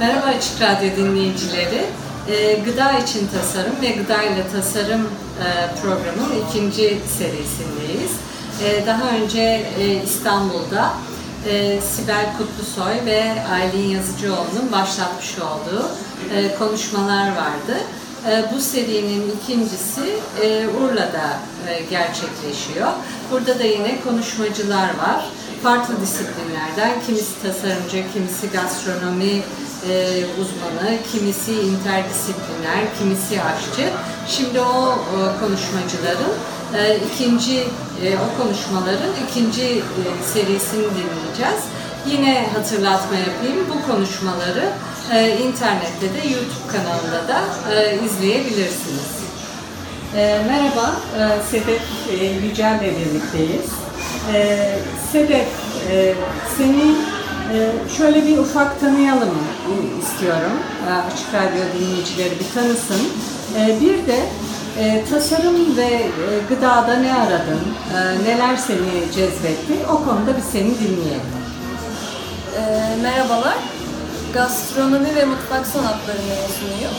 Merhaba Açık Radyo dinleyicileri. E, gıda için tasarım ve gıda ile tasarım e, programının ikinci serisindeyiz. E, daha önce e, İstanbul'da e, Sibel Kutlusoy ve Aylin Yazıcıoğlu'nun başlatmış olduğu konuşmalar vardı. Bu serinin ikincisi Urla'da gerçekleşiyor. Burada da yine konuşmacılar var. Farklı disiplinlerden, kimisi tasarımcı, kimisi gastronomi e, uzmanı, kimisi interdisipliner, kimisi aşçı. Şimdi o e, konuşmacıların e, ikinci, o konuşmaların ikinci serisini dinleyeceğiz. Yine hatırlatma yapayım, bu konuşmaları internette de YouTube kanalında da izleyebilirsiniz. Merhaba, e, Sedef Yücel'le birlikteyiz. E, Sedef, seni ee, şöyle bir ufak tanıyalım istiyorum. Ee, Açık Radyo dinleyicileri bir tanısın. Ee, bir de e, tasarım ve e, gıdada ne aradın, e, neler seni cezbetti o konuda bir seni dinleyelim. E, merhabalar, gastronomi ve mutfak sanatları mezunuyum.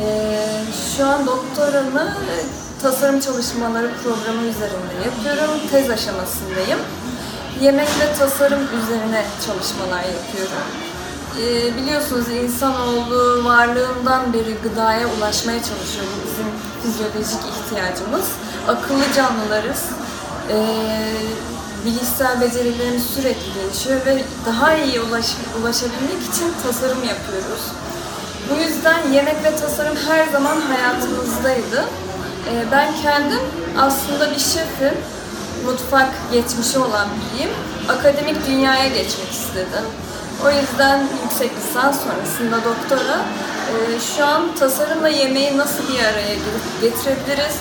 E, şu an doktoramı tasarım çalışmaları programı üzerinde yapıyorum, tez aşamasındayım yemek ve tasarım üzerine çalışmalar yapıyorum. Ee, biliyorsunuz insanoğlu varlığından beri gıdaya ulaşmaya çalışıyor. Bu bizim fizyolojik ihtiyacımız. Akıllı canlılarız. Ee, bilişsel becerilerimiz sürekli gelişiyor ve daha iyi ulaş, ulaşabilmek için tasarım yapıyoruz. Bu yüzden yemek ve tasarım her zaman hayatımızdaydı. Ee, ben kendim aslında bir şefim mutfak geçmişi olan biriyim. Akademik dünyaya geçmek istedim. O yüzden yüksek lisans sonrasında doktora e, şu an tasarımla yemeği nasıl bir araya getirebiliriz,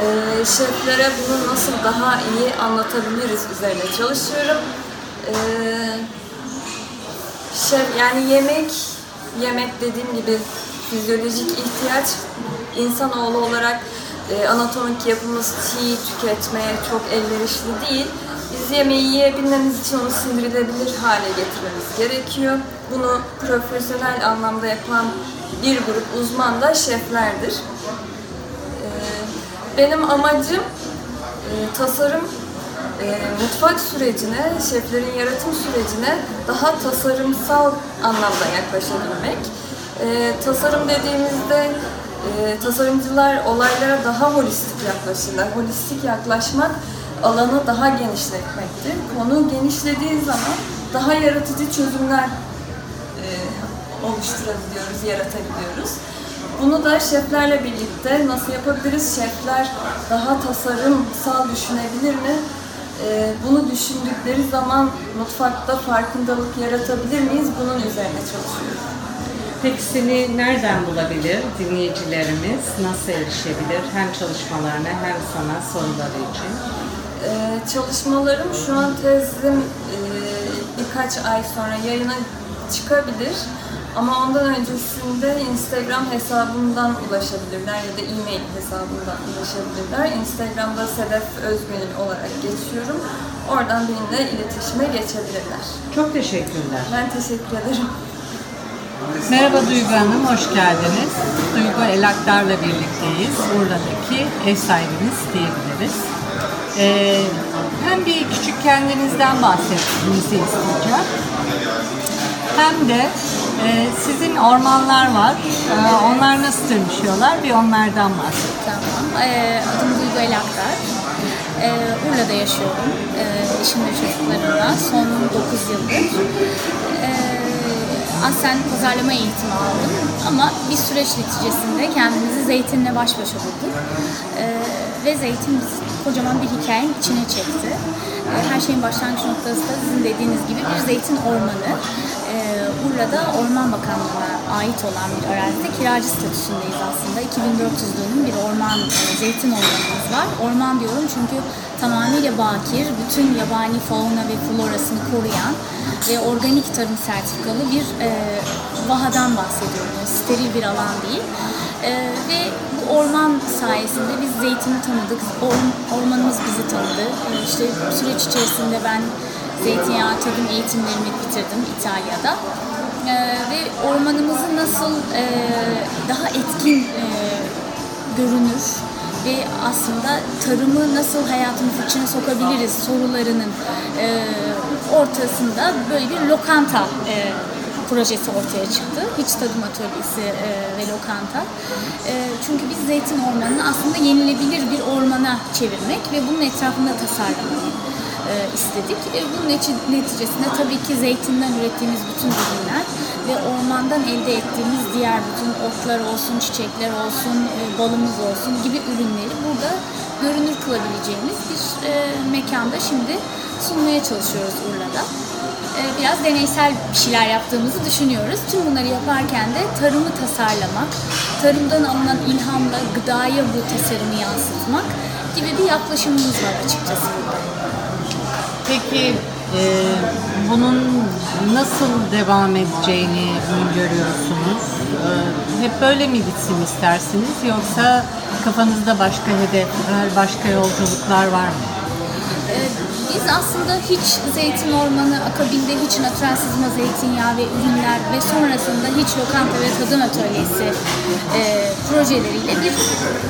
e, şeflere bunu nasıl daha iyi anlatabiliriz üzerine çalışıyorum. E, şef yani yemek, yemek dediğim gibi fizyolojik ihtiyaç insanoğlu olarak e, anatomik yapımız çiğ tüketmeye çok elverişli değil. Biz yemeği yiyebilmemiz için onu sindirilebilir hale getirmemiz gerekiyor. Bunu profesyonel anlamda yapan bir grup uzman da şeflerdir. E, benim amacım e, tasarım e, mutfak sürecine, şeflerin yaratım sürecine daha tasarımsal anlamda yaklaşabilmek. E, tasarım dediğimizde e, tasarımcılar olaylara daha holistik yaklaşırlar. Holistik yaklaşmak alanı daha genişletmektir. Konu genişlediği zaman daha yaratıcı çözümler e, oluşturabiliyoruz, yaratabiliyoruz. Bunu da şeflerle birlikte nasıl yapabiliriz? Şefler daha tasarımsal düşünebilir mi? E, bunu düşündükleri zaman mutfakta farkındalık yaratabilir miyiz? Bunun üzerine çalışıyoruz. Peki seni nereden bulabilir dinleyicilerimiz? Nasıl erişebilir hem çalışmalarına hem sana soruları için? Ee, çalışmalarım şu an tezim e, birkaç ay sonra yayına çıkabilir. Ama ondan öncesinde Instagram hesabımdan ulaşabilirler ya da e-mail hesabımdan ulaşabilirler. Instagram'da Sedef Özgünül olarak geçiyorum. Oradan benimle iletişime geçebilirler. Çok teşekkürler. Ben teşekkür ederim. Merhaba Duygu Hanım, hoş geldiniz. Duygu Elaktar'la birlikteyiz. Buradaki ev sahibimiz diyebiliriz. Ee, hem bir küçük kendinizden bahsetmenizi isteyeceğim. Hem de e, sizin ormanlar var. E, onlar nasıl dönüşüyorlar? Bir onlardan bahsedin. Tamam. E, adım Duygu Elaktar. E, Urla'da yaşıyorum. E, eşim ve çocuklarımla. Son 9 yıldır. Aslen pazarlama eğitimi aldım ama bir süreç neticesinde kendimizi zeytinle baş başa bulduk. Ee, ve zeytin bizi kocaman bir hikayenin içine çekti. E, her şeyin başlangıç noktası da sizin dediğiniz gibi bir zeytin ormanı. E, Urla'da Orman Bakanlığı'na ait olan bir arazide kiracı statüsündeyiz aslında. 2400 dönüm bir orman, e, zeytin ormanımız var. Orman diyorum çünkü tamamıyla bakir, bütün yabani fauna ve florasını koruyan ve organik tarım sertifikalı bir e, vahadan bahsediyorum. Steril bir alan değil. E, ve bu orman sayesinde biz zeytini tanıdık, Or- ormanımız bizi tanıdı. E, işte süreç içerisinde ben zeytinyağı tadım eğitimlerimi bitirdim İtalya'da. E, ve ormanımızı nasıl e, daha etkin e, görünür ve aslında tarımı nasıl hayatımız içine sokabiliriz sorularının e, ortasında böyle bir lokanta e, projesi ortaya çıktı. Hiç tadım atölyesi e, ve lokanta. E, çünkü biz zeytin ormanını aslında yenilebilir bir ormana çevirmek ve bunun etrafında tasarlamayı e, istedik. E, bunun neti- neticesinde tabii ki zeytinden ürettiğimiz bütün ürünler ve ormandan elde ettiğimiz diğer bütün otlar olsun, çiçekler olsun, e, balımız olsun gibi ürünleri burada görünür kılabileceğimiz bir e, mekanda şimdi sunmaya çalışıyoruz Urla'da. E, biraz deneysel bir şeyler yaptığımızı düşünüyoruz. Tüm bunları yaparken de tarımı tasarlamak, tarımdan alınan ilhamla gıdaya bu tasarımı yansıtmak gibi bir yaklaşımımız var açıkçası burada. Peki e, bunun nasıl devam edeceğini görüyorsunuz? E, hep böyle mi gitsin istersiniz yoksa kafanızda başka hedefler, başka yolculuklar var mı? Aslında hiç zeytin ormanı akabinde hiç natural sızma zeytinyağı ve ürünler ve sonrasında hiç lokanta ve tadım atölyesi e, projeleriyle bir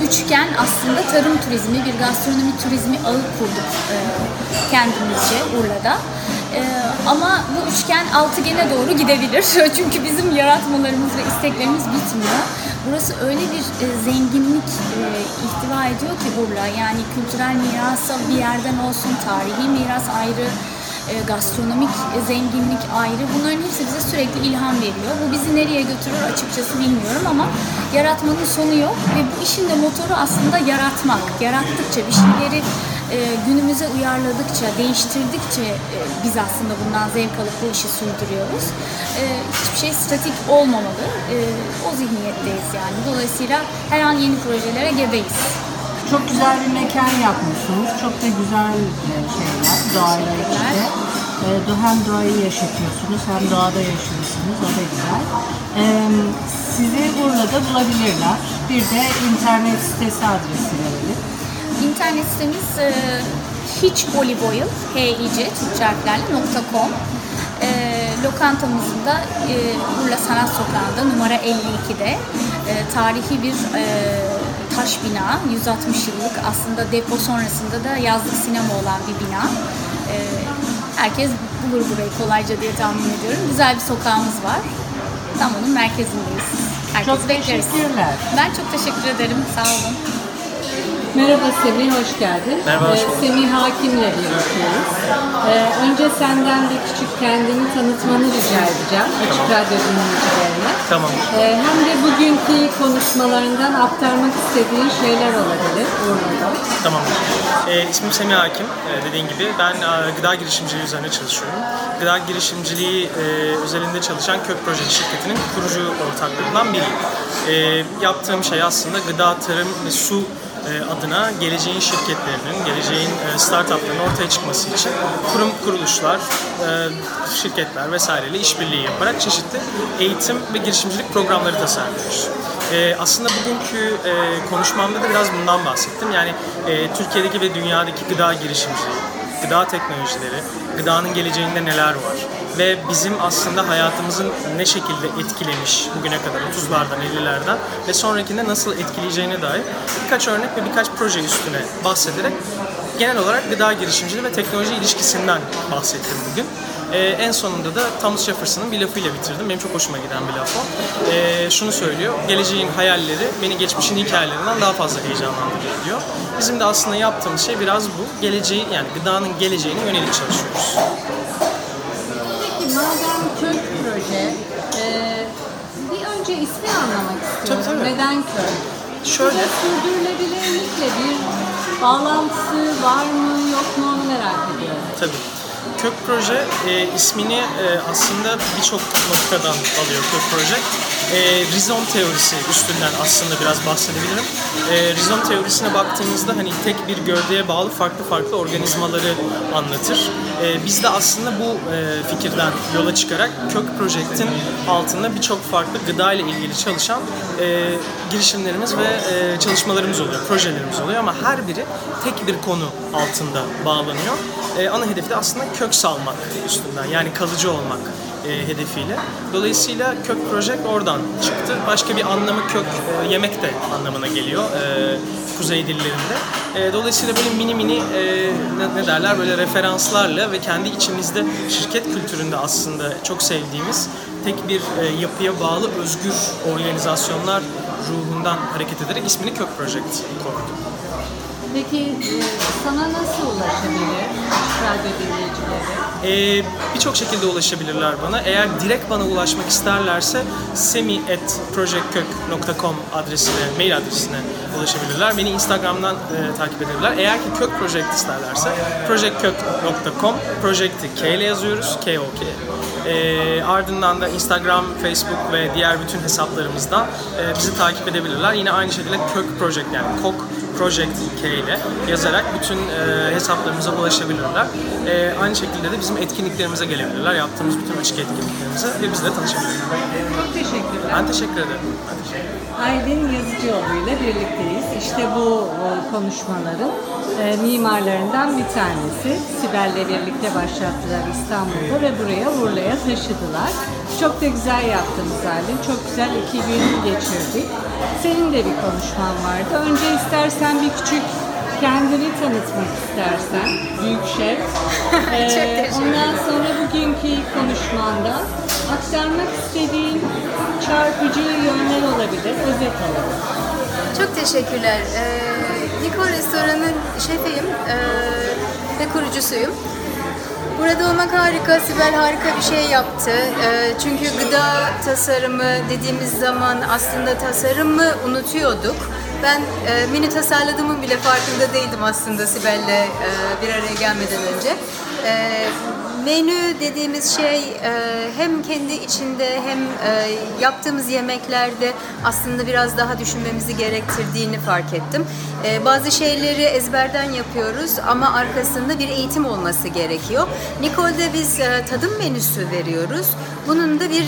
üçgen aslında tarım turizmi, bir gastronomi turizmi ağı kurduk e, kendimizce Urla'da. E, ama bu üçgen altıgene doğru gidebilir. Çünkü bizim yaratmalarımız ve isteklerimiz bitmiyor. Burası öyle bir e, zenginlik e, ihtiva ediyor ki Urla. Yani kültürel mirasa bir yerden olsun, tarihi miras ayrı, e, gastronomik e, zenginlik ayrı. Bunların hepsi bize sürekli ilham veriyor. Bu bizi nereye götürür açıkçası bilmiyorum ama yaratmanın sonu yok ve bu işin de motoru aslında yaratmak. Yarattıkça bir şeyleri e, günümüze uyarladıkça, değiştirdikçe e, biz aslında bundan zevk alıp bu işi sürdürüyoruz. E, hiçbir şey statik olmamalı. E, o zihniyetteyiz yani. Dolayısıyla her an yeni projelere gebeyiz. Çok güzel bir mekan yapmışsınız. Çok da güzel e, şeyler doğayla içinde. E, hem doğayı yaşatıyorsunuz hem doğada yaşıyorsunuz. O da güzel. E, sizi Urla'da bulabilirler. Bir de internet sitesi adresi verelim. İnternet sitemiz e, hiç olive oil, H-I-C, Türkçe harflerle .com. E, lokantamızın da e, Urla Sanat Sokağı'nda numara 52'de e, tarihi bir e, taş bina, 160 yıllık aslında depo sonrasında da yazlık sinema olan bir bina. E, herkes bulur burayı kolayca diye tahmin ediyorum. Güzel bir sokağımız var. Tam onun merkezindeyiz. Herkes Çok bekleriz. teşekkürler. Ben çok teşekkür ederim. Sağ olun. Merhaba Semih, hoş geldin. Merhaba, hoş Ee, bulduk. Semih Hakim'le birlikteyiz. Ee, önce senden bir küçük kendini tanıtmanı rica edeceğim Açık Radyo dinleyicilerine. Tamam. Ee, hem de bugünkü konuşmalarından aktarmak istediğin şeyler olabilir Urla'da. Tamam. Ee, ismim Semih Hakim. Ee, dediğin gibi ben e, gıda girişimciliği üzerine çalışıyorum. Gıda girişimciliği e, özelinde çalışan Kök Projesi şirketinin kurucu ortaklarından biriyim. Ee, yaptığım şey aslında gıda, tarım ve su e, adına geleceğin şirketlerinin, geleceğin e, startupların ortaya çıkması için kurum kuruluşlar, e, şirketler vesaireyle işbirliği yaparak çeşitli eğitim ve girişimcilik programları tasarlıyoruz. E, aslında bugünkü e, konuşmamda da biraz bundan bahsettim. Yani e, Türkiye'deki ve dünyadaki gıda girişimciliği, gıda teknolojileri, gıdanın geleceğinde neler var ve bizim aslında hayatımızın ne şekilde etkilemiş bugüne kadar 30'lardan 50'lerden ve sonrakinde nasıl etkileyeceğine dair birkaç örnek ve birkaç proje üstüne bahsederek genel olarak gıda girişimciliği ve teknoloji ilişkisinden bahsettim bugün. Ee, en sonunda da Thomas Jefferson'ın bir lafıyla bitirdim. Benim çok hoşuma giden bir laf o. Ee, şunu söylüyor, geleceğin hayalleri beni geçmişin hikayelerinden daha fazla heyecanlandırıyor diyor. Bizim de aslında yaptığımız şey biraz bu. Geleceği yani gıdanın geleceğine yönelik çalışıyoruz. Peki madem kök proje, e, bir önce ismi anlamak istiyorum. Tabii, tabii. Neden kök? Şöyle, sürdürülebilirlikle bir bağlantısı var mı yok mu onu merak ediyorum. Tabii. Kök Proje e, ismini e, aslında birçok noktadan alıyor Kök Proje. E, rizom teorisi üstünden aslında biraz bahsedebilirim. E, rizom teorisine baktığımızda hani tek bir gövdeye bağlı farklı farklı organizmaları anlatır. E, biz de aslında bu e, fikirden yola çıkarak Kök Project'in altında birçok farklı gıda ile ilgili çalışan e, girişimlerimiz ve e, çalışmalarımız oluyor, projelerimiz oluyor ama her biri tek bir konu altında bağlanıyor. E, ana hedefi de aslında kök salmak üstünden yani kalıcı olmak e, hedefiyle. Dolayısıyla kök project oradan çıktı. Başka bir anlamı kök e, yemek de anlamına geliyor e, kuzey dillerinde. E, dolayısıyla böyle mini mini e, ne, ne derler böyle referanslarla ve kendi içimizde şirket kültüründe aslında çok sevdiğimiz tek bir e, yapıya bağlı özgür organizasyonlar ruhundan hareket ederek ismini Kök Project koyduk. Peki e, sana nasıl ulaşabilir Radyo dinleyicileri? Ee, Birçok şekilde ulaşabilirler bana. Eğer direkt bana ulaşmak isterlerse semi.projectkök.com adresine, mail adresine ulaşabilirler. Beni Instagram'dan e, takip edebilirler. Eğer ki kök project isterlerse projectkök.com Project'i K ile yazıyoruz. K-O-K. E, ardından da Instagram, Facebook ve diğer bütün hesaplarımızdan e, bizi takip edebilirler. Yine aynı şekilde kök project yani kok Project K ile yazarak bütün e, hesaplarımıza ulaşabilirler. E, aynı şekilde de bizim etkinliklerimize gelebilirler. Yaptığımız bütün açık etkinliklerimize ve bizle tanışabilirler. Çok teşekkürler. Ben teşekkür ederim. Ben teşekkür ederim. Aydın Yazıcıoğlu ile birlikteyiz. İşte bu e, konuşmaların e, mimarlarından bir tanesi. Sibel'le birlikte başlattılar İstanbul'da ve buraya Urla'ya taşıdılar. Çok da güzel yaptınız Aydın. Çok güzel iki gün geçirdik. Senin de bir konuşman vardı. Önce istersen bir küçük kendini tanıtmak istersen. Büyük şef. Ee, ondan sonra bugünkü konuşmanda aktarmak istediğin çarpıcı yönler olabilir. Özet alalım. Çok teşekkürler. Ee, Nikol Restoran'ın şefiyim ee, ve kurucusuyum. Burada olmak harika, Sibel harika bir şey yaptı. Ee, çünkü gıda tasarımı dediğimiz zaman aslında tasarımı unutuyorduk. Ben e, mini tasarladığımın bile farkında değildim aslında Sibel'le e, bir araya gelmeden önce. E, menü dediğimiz şey e, hem kendi içinde hem e, yaptığımız yemeklerde aslında biraz daha düşünmemizi gerektirdiğini fark ettim. E, bazı şeyleri ezberden yapıyoruz ama arkasında bir eğitim olması gerekiyor. Nicole'de biz tadım menüsü veriyoruz. Bunun da bir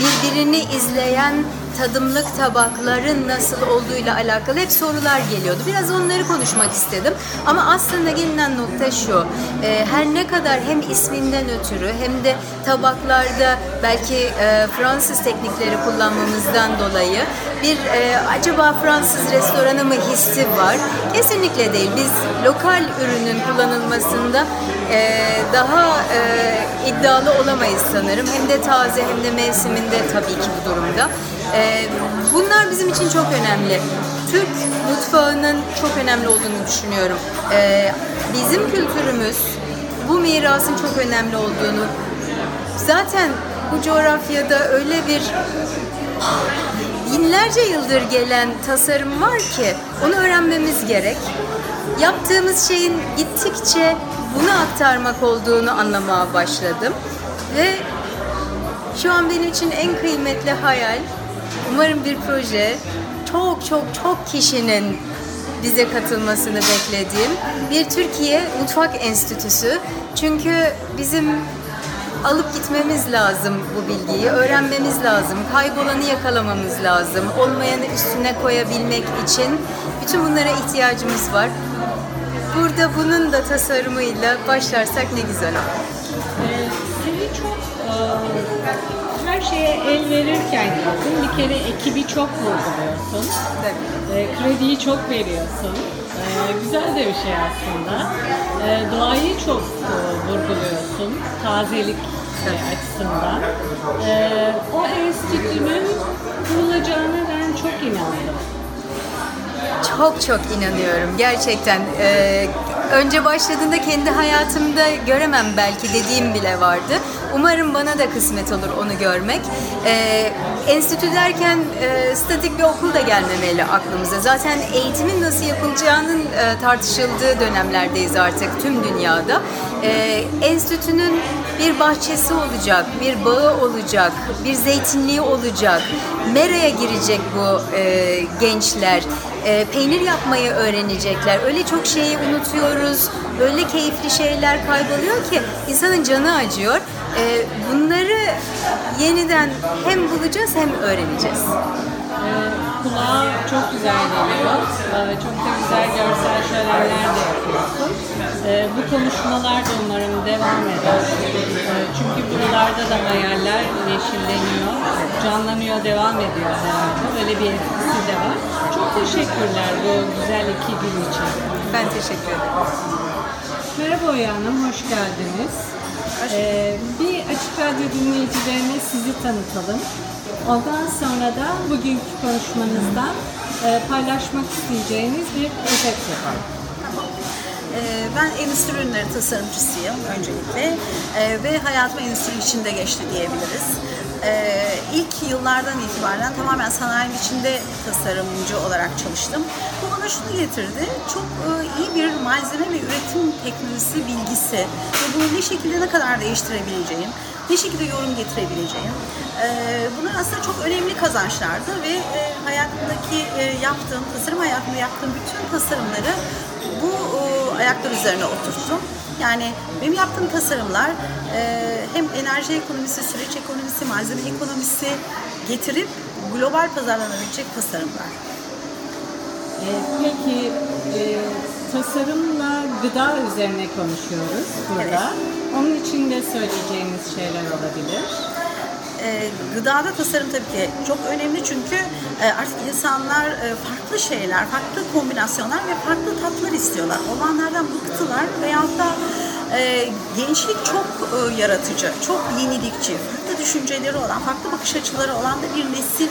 birbirini izleyen tadımlık tabakların nasıl olduğuyla alakalı hep sorular geliyordu. Biraz onları konuşmak istedim. Ama aslında gelinen nokta şu. e, her ne kadar hem isminden ötürü hem de tabaklarda belki e, Fransız teknikleri kullanmamızdan dolayı bir e, acaba Fransız restoranı mı hissi var? Kesinlikle değil. Biz lokal ürünün kullanılmasında e, daha e, iddialı olamayız sanırım. Hem de taze hem de mevsiminde tabii ki bu durumda. Ee, bunlar bizim için çok önemli. Türk mutfağının çok önemli olduğunu düşünüyorum. Ee, bizim kültürümüz bu mirasın çok önemli olduğunu zaten bu coğrafyada öyle bir binlerce yıldır gelen tasarım var ki onu öğrenmemiz gerek. Yaptığımız şeyin gittikçe bunu aktarmak olduğunu anlamaya başladım ve şu an benim için en kıymetli hayal Umarım bir proje çok çok çok kişinin bize katılmasını beklediğim bir Türkiye Mutfak Enstitüsü. Çünkü bizim alıp gitmemiz lazım bu bilgiyi, öğrenmemiz lazım, kaybolanı yakalamamız lazım, olmayanı üstüne koyabilmek için bütün bunlara ihtiyacımız var. Burada bunun da tasarımıyla başlarsak ne güzel olur. Ee, seni çok e, her şeye el verirken. Bir kere ekibi çok vurguluyorsun. E, krediyi çok veriyorsun. E, güzel de bir şey aslında. E, doğayı çok e, vurguluyorsun. Tazelik e, açısından. E, o enstitünün kurulacağına ben çok inandım. Çok çok inanıyorum gerçekten. Ee, önce başladığında kendi hayatımda göremem belki dediğim bile vardı. Umarım bana da kısmet olur onu görmek. E, enstitü derken e, statik bir okul da gelmemeli aklımıza. Zaten eğitimin nasıl yapılacağının e, tartışıldığı dönemlerdeyiz artık tüm dünyada. E, enstitünün bir bahçesi olacak, bir bağı olacak, bir zeytinliği olacak. Mera'ya girecek bu e, gençler. E, peynir yapmayı öğrenecekler. Öyle çok şeyi unutuyoruz. Öyle keyifli şeyler kayboluyor ki insanın canı acıyor. E, bunları yeniden hem bulacağız hem öğreneceğiz. Ee, kulağa çok güzel geliyor. Ee, çok da güzel görsel şölenler de yapıyorsun. Ee, bu konuşmalar da umarım devam eder. Da hayaller yeşilleniyor, canlanıyor, devam ediyor herhalde. Böyle bir etkisi de var. Çok teşekkürler bu güzel iki gün için. Ben teşekkür ederim. Merhaba Oya Hanım, hoş geldiniz. Ee, bir Açık Radyo dinleyicilerine sizi tanıtalım. Ondan sonra da bugünkü konuşmanızdan e, paylaşmak isteyeceğiniz bir özet yapalım. Ee, Ben endüstri ürünleri tasarımcısıyım öncelikle Ee, ve hayatım endüstri içinde geçti diyebiliriz. Ee, İlk yıllardan itibaren tamamen sanayinin içinde tasarımcı olarak çalıştım. Bu bana şunu getirdi, çok e, iyi bir malzeme ve üretim teknolojisi bilgisi ve bunu ne şekilde ne kadar değiştirebileceğim, ne şekilde yorum getirebileceğim. Ee, Bunlar aslında çok önemli kazançlardı ve e, hayatımdaki e, yaptığım, tasarım hayatımda yaptığım bütün tasarımları e, ayaklar üzerine oturttum. Yani benim yaptığım tasarımlar e, hem enerji ekonomisi, süreç ekonomisi, malzeme ekonomisi getirip global pazarlanabilecek tasarımlar. Ee, peki e, tasarımla gıda üzerine konuşuyoruz burada. Onun için de söyleyeceğiniz şeyler olabilir. E, gıdada tasarım tabii ki çok önemli çünkü e, artık insanlar e, farklı şeyler, farklı kombinasyonlar ve farklı tatlar istiyorlar. Olanlardan bıktılar veyahut da e, gençlik çok e, yaratıcı, çok yenilikçi, farklı düşünceleri olan, farklı bakış açıları olan da bir nesil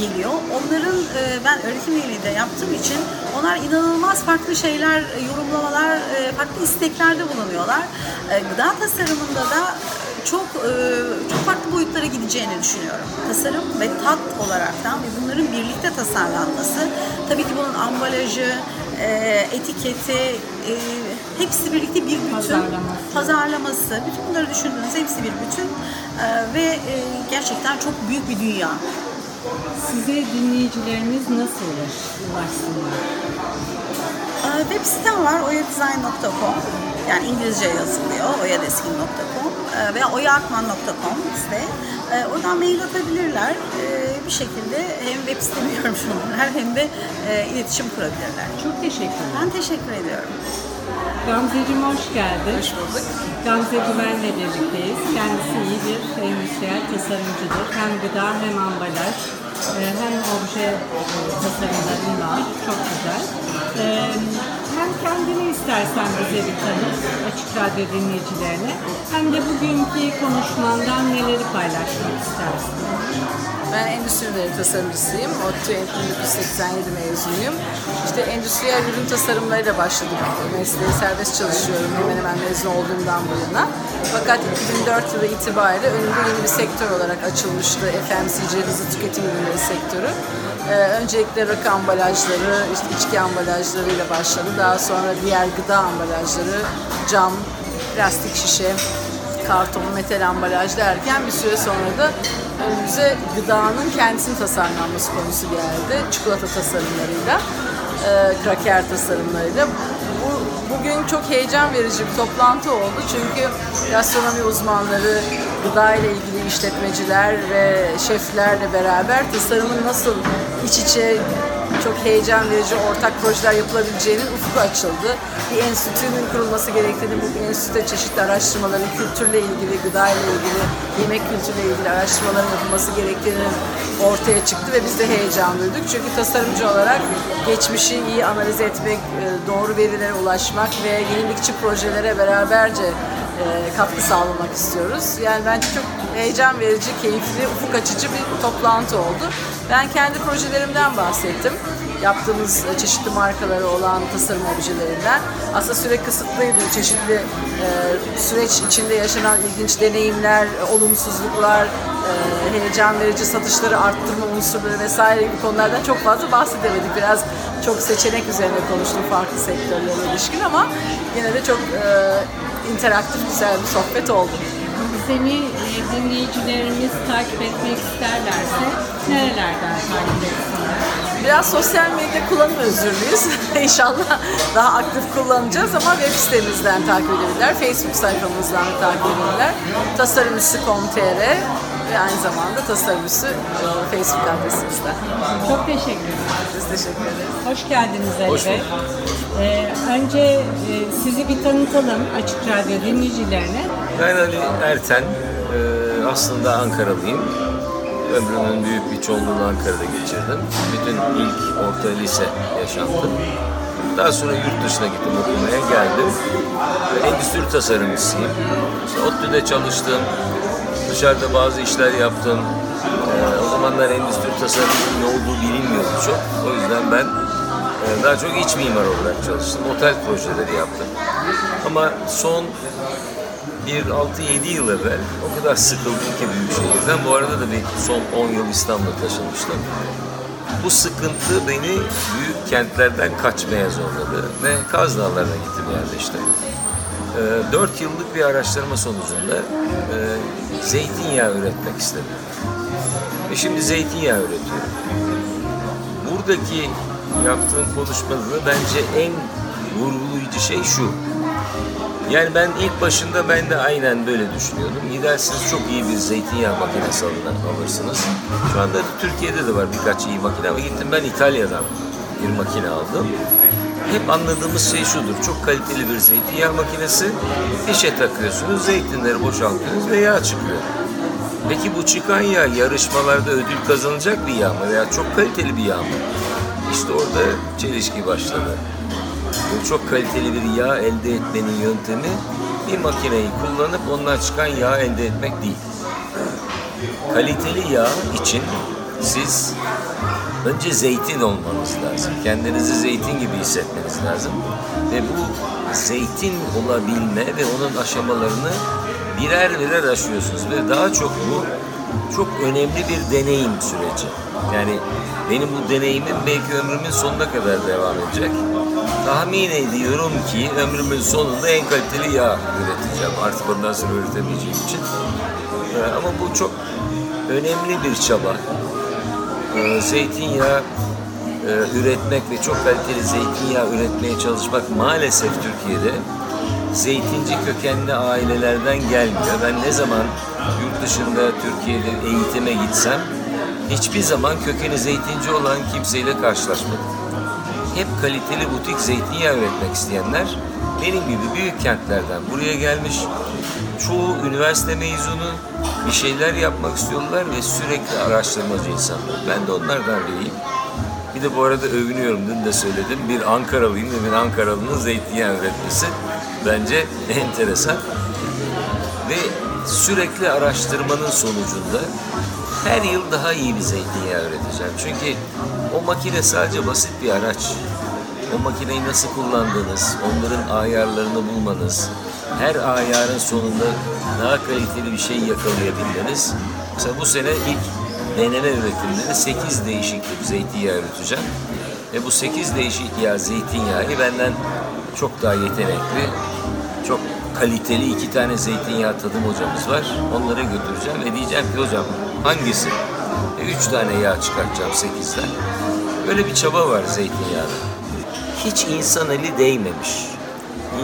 geliyor. Onların e, ben öğretim üyeliği de yaptığım için onlar inanılmaz farklı şeyler, e, yorumlamalar, e, farklı isteklerde bulunuyorlar. E, Gıda tasarımında da çok e, çok farklı boyutlara gideceğini düşünüyorum. Tasarım ve tat olaraktan ve bunların birlikte tasarlanması, tabii ki bunun ambalajı, e, etiketi, e, hepsi birlikte bir bütün. Pazarlaması. Pazarlaması, bütün bunları düşündüğünüz hepsi bir bütün ve gerçekten çok büyük bir dünya. Size dinleyicilerimiz nasıl ulaş- ulaşsınlar? Web sitem var oyadesign.com yani İngilizce yazılıyor oyadeskin.com e, veya oyaakman.com site. Ee, Oradan mail atabilirler. Ee, Bir şekilde hem web sitemi görmüş olurlar hem de e, iletişim kurabilirler. Çok teşekkürler. Ben teşekkür ediyorum. Gamzeciğim hoş geldin. Hoş bulduk. Gamze Güven'le birlikteyiz. Kendisi iyi bir endüstriyel tasarımcıdır. Hem gıda hem ambalaj e, hem obje e, tasarımları var. Çok güzel. Hem kendini istersen bize bir tanıt Açık Radyo dinleyicilerine hem de bugünkü konuşmandan neleri paylaşmak istersin? Ben endüstri ürünleri tasarımcısıyım. ODTÜ 1987 mezunuyum. İşte endüstriyel ürün tasarımlarıyla başladım. Mesleği serbest çalışıyorum hemen hemen mezun olduğumdan bu yana. Fakat 2004 yılı itibariyle önümde yeni bir sektör olarak açılmıştı. FMCG, hızlı tüketim ürünleri sektörü. Ee, öncelikle rakı ambalajları, işte içki ambalajlarıyla başladı. Daha sonra diğer gıda ambalajları, cam, plastik şişe, karton, metal ambalaj derken bir süre sonra da önümüze gıdanın kendisinin tasarlanması konusu geldi. Çikolata tasarımlarıyla, e, kraker tasarımlarıyla. Bu, bugün çok heyecan verici bir toplantı oldu çünkü gastronomi uzmanları, gıda ile ilgili işletmeciler ve şeflerle beraber tasarımın nasıl iç içe çok heyecan verici ortak projeler yapılabileceğinin ufku açıldı. Bir enstitünün kurulması gerektiğini, bu enstitüde çeşitli araştırmaların kültürle ilgili, gıda ile ilgili, yemek kültürle ilgili araştırmaların yapılması gerektiğini ortaya çıktı ve biz de heyecan duyduk. Çünkü tasarımcı olarak geçmişi iyi analiz etmek, e, doğru verilere ulaşmak ve yenilikçi projelere beraberce e, katkı sağlamak istiyoruz. Yani bence çok heyecan verici, keyifli, ufuk açıcı bir toplantı oldu. Ben kendi projelerimden bahsettim. yaptığımız e, çeşitli markaları olan tasarım objelerinden. Aslında süre kısıtlıydı. Çeşitli e, süreç içinde yaşanan ilginç deneyimler, e, olumsuzluklar, e, heyecan verici satışları arttırma unsurları vesaire gibi konulardan çok fazla bahsedemedik. Biraz çok seçenek üzerine konuştum farklı sektörlere ilişkin ama yine de çok e, interaktif güzel bir sohbet oldu. Seni e, dinleyicilerimiz takip etmek isterlerse nerelerden takip etsinler? Biraz sosyal medya kullanım özürlüyüz. İnşallah daha aktif kullanacağız ama web sitemizden takip edebilirler. Facebook sayfamızdan da takip edebilirler. Tasarımüssü.com.tr ve aynı zamanda tasarımüssü e, Facebook adresimizden. Çok teşekkür ederim. Biz teşekkür ederiz. Hoş geldiniz Ali Bey. Ee, önce e, sizi bir tanıtalım Açık Radyo dinleyicilerine. Ben Ali Erten, Ee, aslında Ankaralıyım. Ömrümün büyük bir çoğunluğunu Ankara'da geçirdim. Bütün ilk orta lise yaşantım. Daha sonra yurt dışına gittim okumaya geldim. Endüstri tasarımcısıyım. İşte ODTÜ'de çalıştım. Dışarıda bazı işler yaptım. Ee, o zamanlar endüstri tasarımının ne olduğu bilinmiyordu çok. O yüzden ben daha çok iç mimar olarak çalıştım. Otel projeleri yaptım. Ama son bir 6-7 yıl evvel o kadar sıkıldım ki büyük şehirden. Bu arada da bir son 10 yıl İstanbul'a taşınmıştım. Bu sıkıntı beni büyük kentlerden kaçmaya zorladı ve Kaz Dağları'na gittim yerleştim. Ee, 4 yıllık bir araştırma sonucunda e, zeytinyağı üretmek istedim. Ve şimdi zeytinyağı üretiyorum. Buradaki yaptığım konuşmada bence en vurgulayıcı şey şu. Yani ben ilk başında ben de aynen böyle düşünüyordum. Gidersiniz çok iyi bir zeytinyağı makinesi alın- alırsınız. Şu anda Türkiye'de de var birkaç iyi makine ama gittim ben İtalya'dan bir makine aldım. Hep anladığımız şey şudur. Çok kaliteli bir zeytinyağı makinesi. Fişe takıyorsunuz, zeytinleri boşaltıyorsunuz ve yağ çıkıyor. Peki bu çıkan yağ yarışmalarda ödül kazanacak bir yağ mı veya çok kaliteli bir yağ mı? İşte orada çelişki başladı. Bu çok kaliteli bir yağ elde etmenin yöntemi bir makineyi kullanıp ondan çıkan yağ elde etmek değil. Kaliteli yağ için siz önce zeytin olmanız lazım. Kendinizi zeytin gibi hissetmeniz lazım. Ve bu zeytin olabilme ve onun aşamalarını birer birer aşıyorsunuz. Ve daha çok bu çok önemli bir deneyim süreci. Yani benim bu deneyimim belki ömrümün sonuna kadar devam edecek. Tahmin ediyorum ki ömrümün sonunda en kaliteli yağ üreteceğim. Artık ondan sonra üretemeyeceğim için. Ee, ama bu çok önemli bir çaba. Ee, zeytinyağı e, üretmek ve çok kaliteli zeytinyağı üretmeye çalışmak maalesef Türkiye'de zeytinci kökenli ailelerden gelmiyor. Ben ne zaman yurt dışında Türkiye'de eğitime gitsem hiçbir zaman kökeni zeytinci olan kimseyle karşılaşmadım. Hep kaliteli butik zeytinyağı üretmek isteyenler benim gibi büyük kentlerden buraya gelmiş. Çoğu üniversite mezunu bir şeyler yapmak istiyorlar ve sürekli araştırmacı insanlar. Ben de onlardan biriyim. Bir de bu arada övünüyorum, dün de söyledim. Bir Ankaralıyım ve bir Ankaralı'nın zeytinyağı üretmesi bence enteresan. Ve sürekli araştırmanın sonucunda her yıl daha iyi bir zeytinyağı üreteceğim. Çünkü o makine sadece basit bir araç. O makineyi nasıl kullandığınız, onların ayarlarını bulmanız, her ayarın sonunda daha kaliteli bir şey yakalayabilmeniz. Mesela bu sene ilk deneme üretimleri 8 değişik tip zeytinyağı üreteceğim. Ve bu 8 değişik yağ zeytinyağı benden çok daha yetenekli, çok kaliteli iki tane zeytinyağı tadım hocamız var. Onlara götüreceğim ve diyeceğim ki hocam hangisi? E, üç tane yağ çıkartacağım sekizden. Böyle bir çaba var zeytinyağda. Hiç insan eli değmemiş.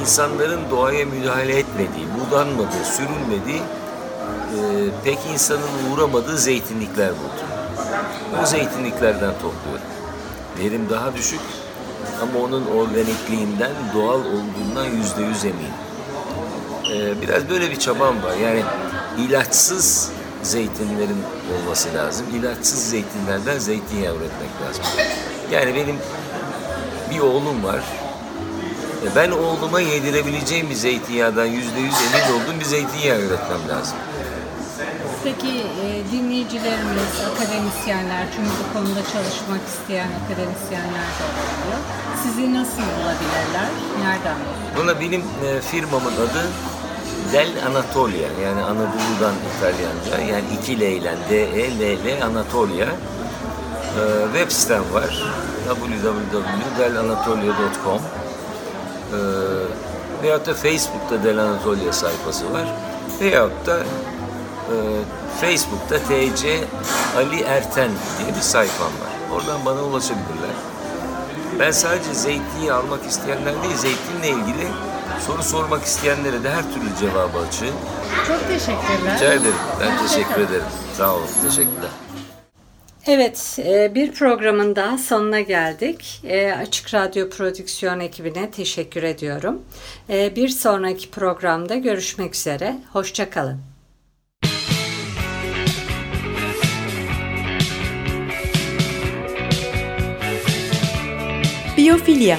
İnsanların doğaya müdahale etmediği, budanmadığı, sürülmediği, e, pek insanın uğramadığı zeytinlikler buldum. Bu zeytinliklerden topluyorum. Verim daha düşük ama onun organikliğinden, doğal olduğundan yüzde yüz eminim. Ee, biraz böyle bir çabam var. Yani ilaçsız zeytinlerin olması lazım. İlaçsız zeytinlerden zeytinyağı üretmek lazım. Yani benim bir oğlum var. E, Ben oğluma yedirebileceğim bir zeytinyağdan yüzde yüz emin olduğum bir zeytinyağı üretmem lazım. peki e, dinleyicilerimiz, akademisyenler, çünkü bu konuda çalışmak isteyen akademisyenler de olabiliyor. Sizi nasıl bulabilirler? Nereden? Buna benim e, firmamın adı Del Anatolia yani Anadolu'dan İtalyanca yani iki L ile D E L L Anatolia E, web sitem var www.delanatolia.com e, veyahut da Facebook'ta Del Anatolia sayfası var veyahut da e, Facebook'ta TC Ali Erten diye bir sayfam var. Oradan bana ulaşabilirler. Ben sadece zeytinyağı almak isteyenler değil, zeytinle ilgili soru sormak isteyenlere de her türlü cevabı açığım. Çok teşekkürler. Rica ederim. Ben teşekkür ederim. Sağ olun. Teşekkürler. Evet, e, bir programın daha sonuna geldik. E, Açık Radyo Prodüksiyon ekibine teşekkür ediyorum. E, Bir sonraki programda görüşmek üzere. Hoşçakalın. Biyofilya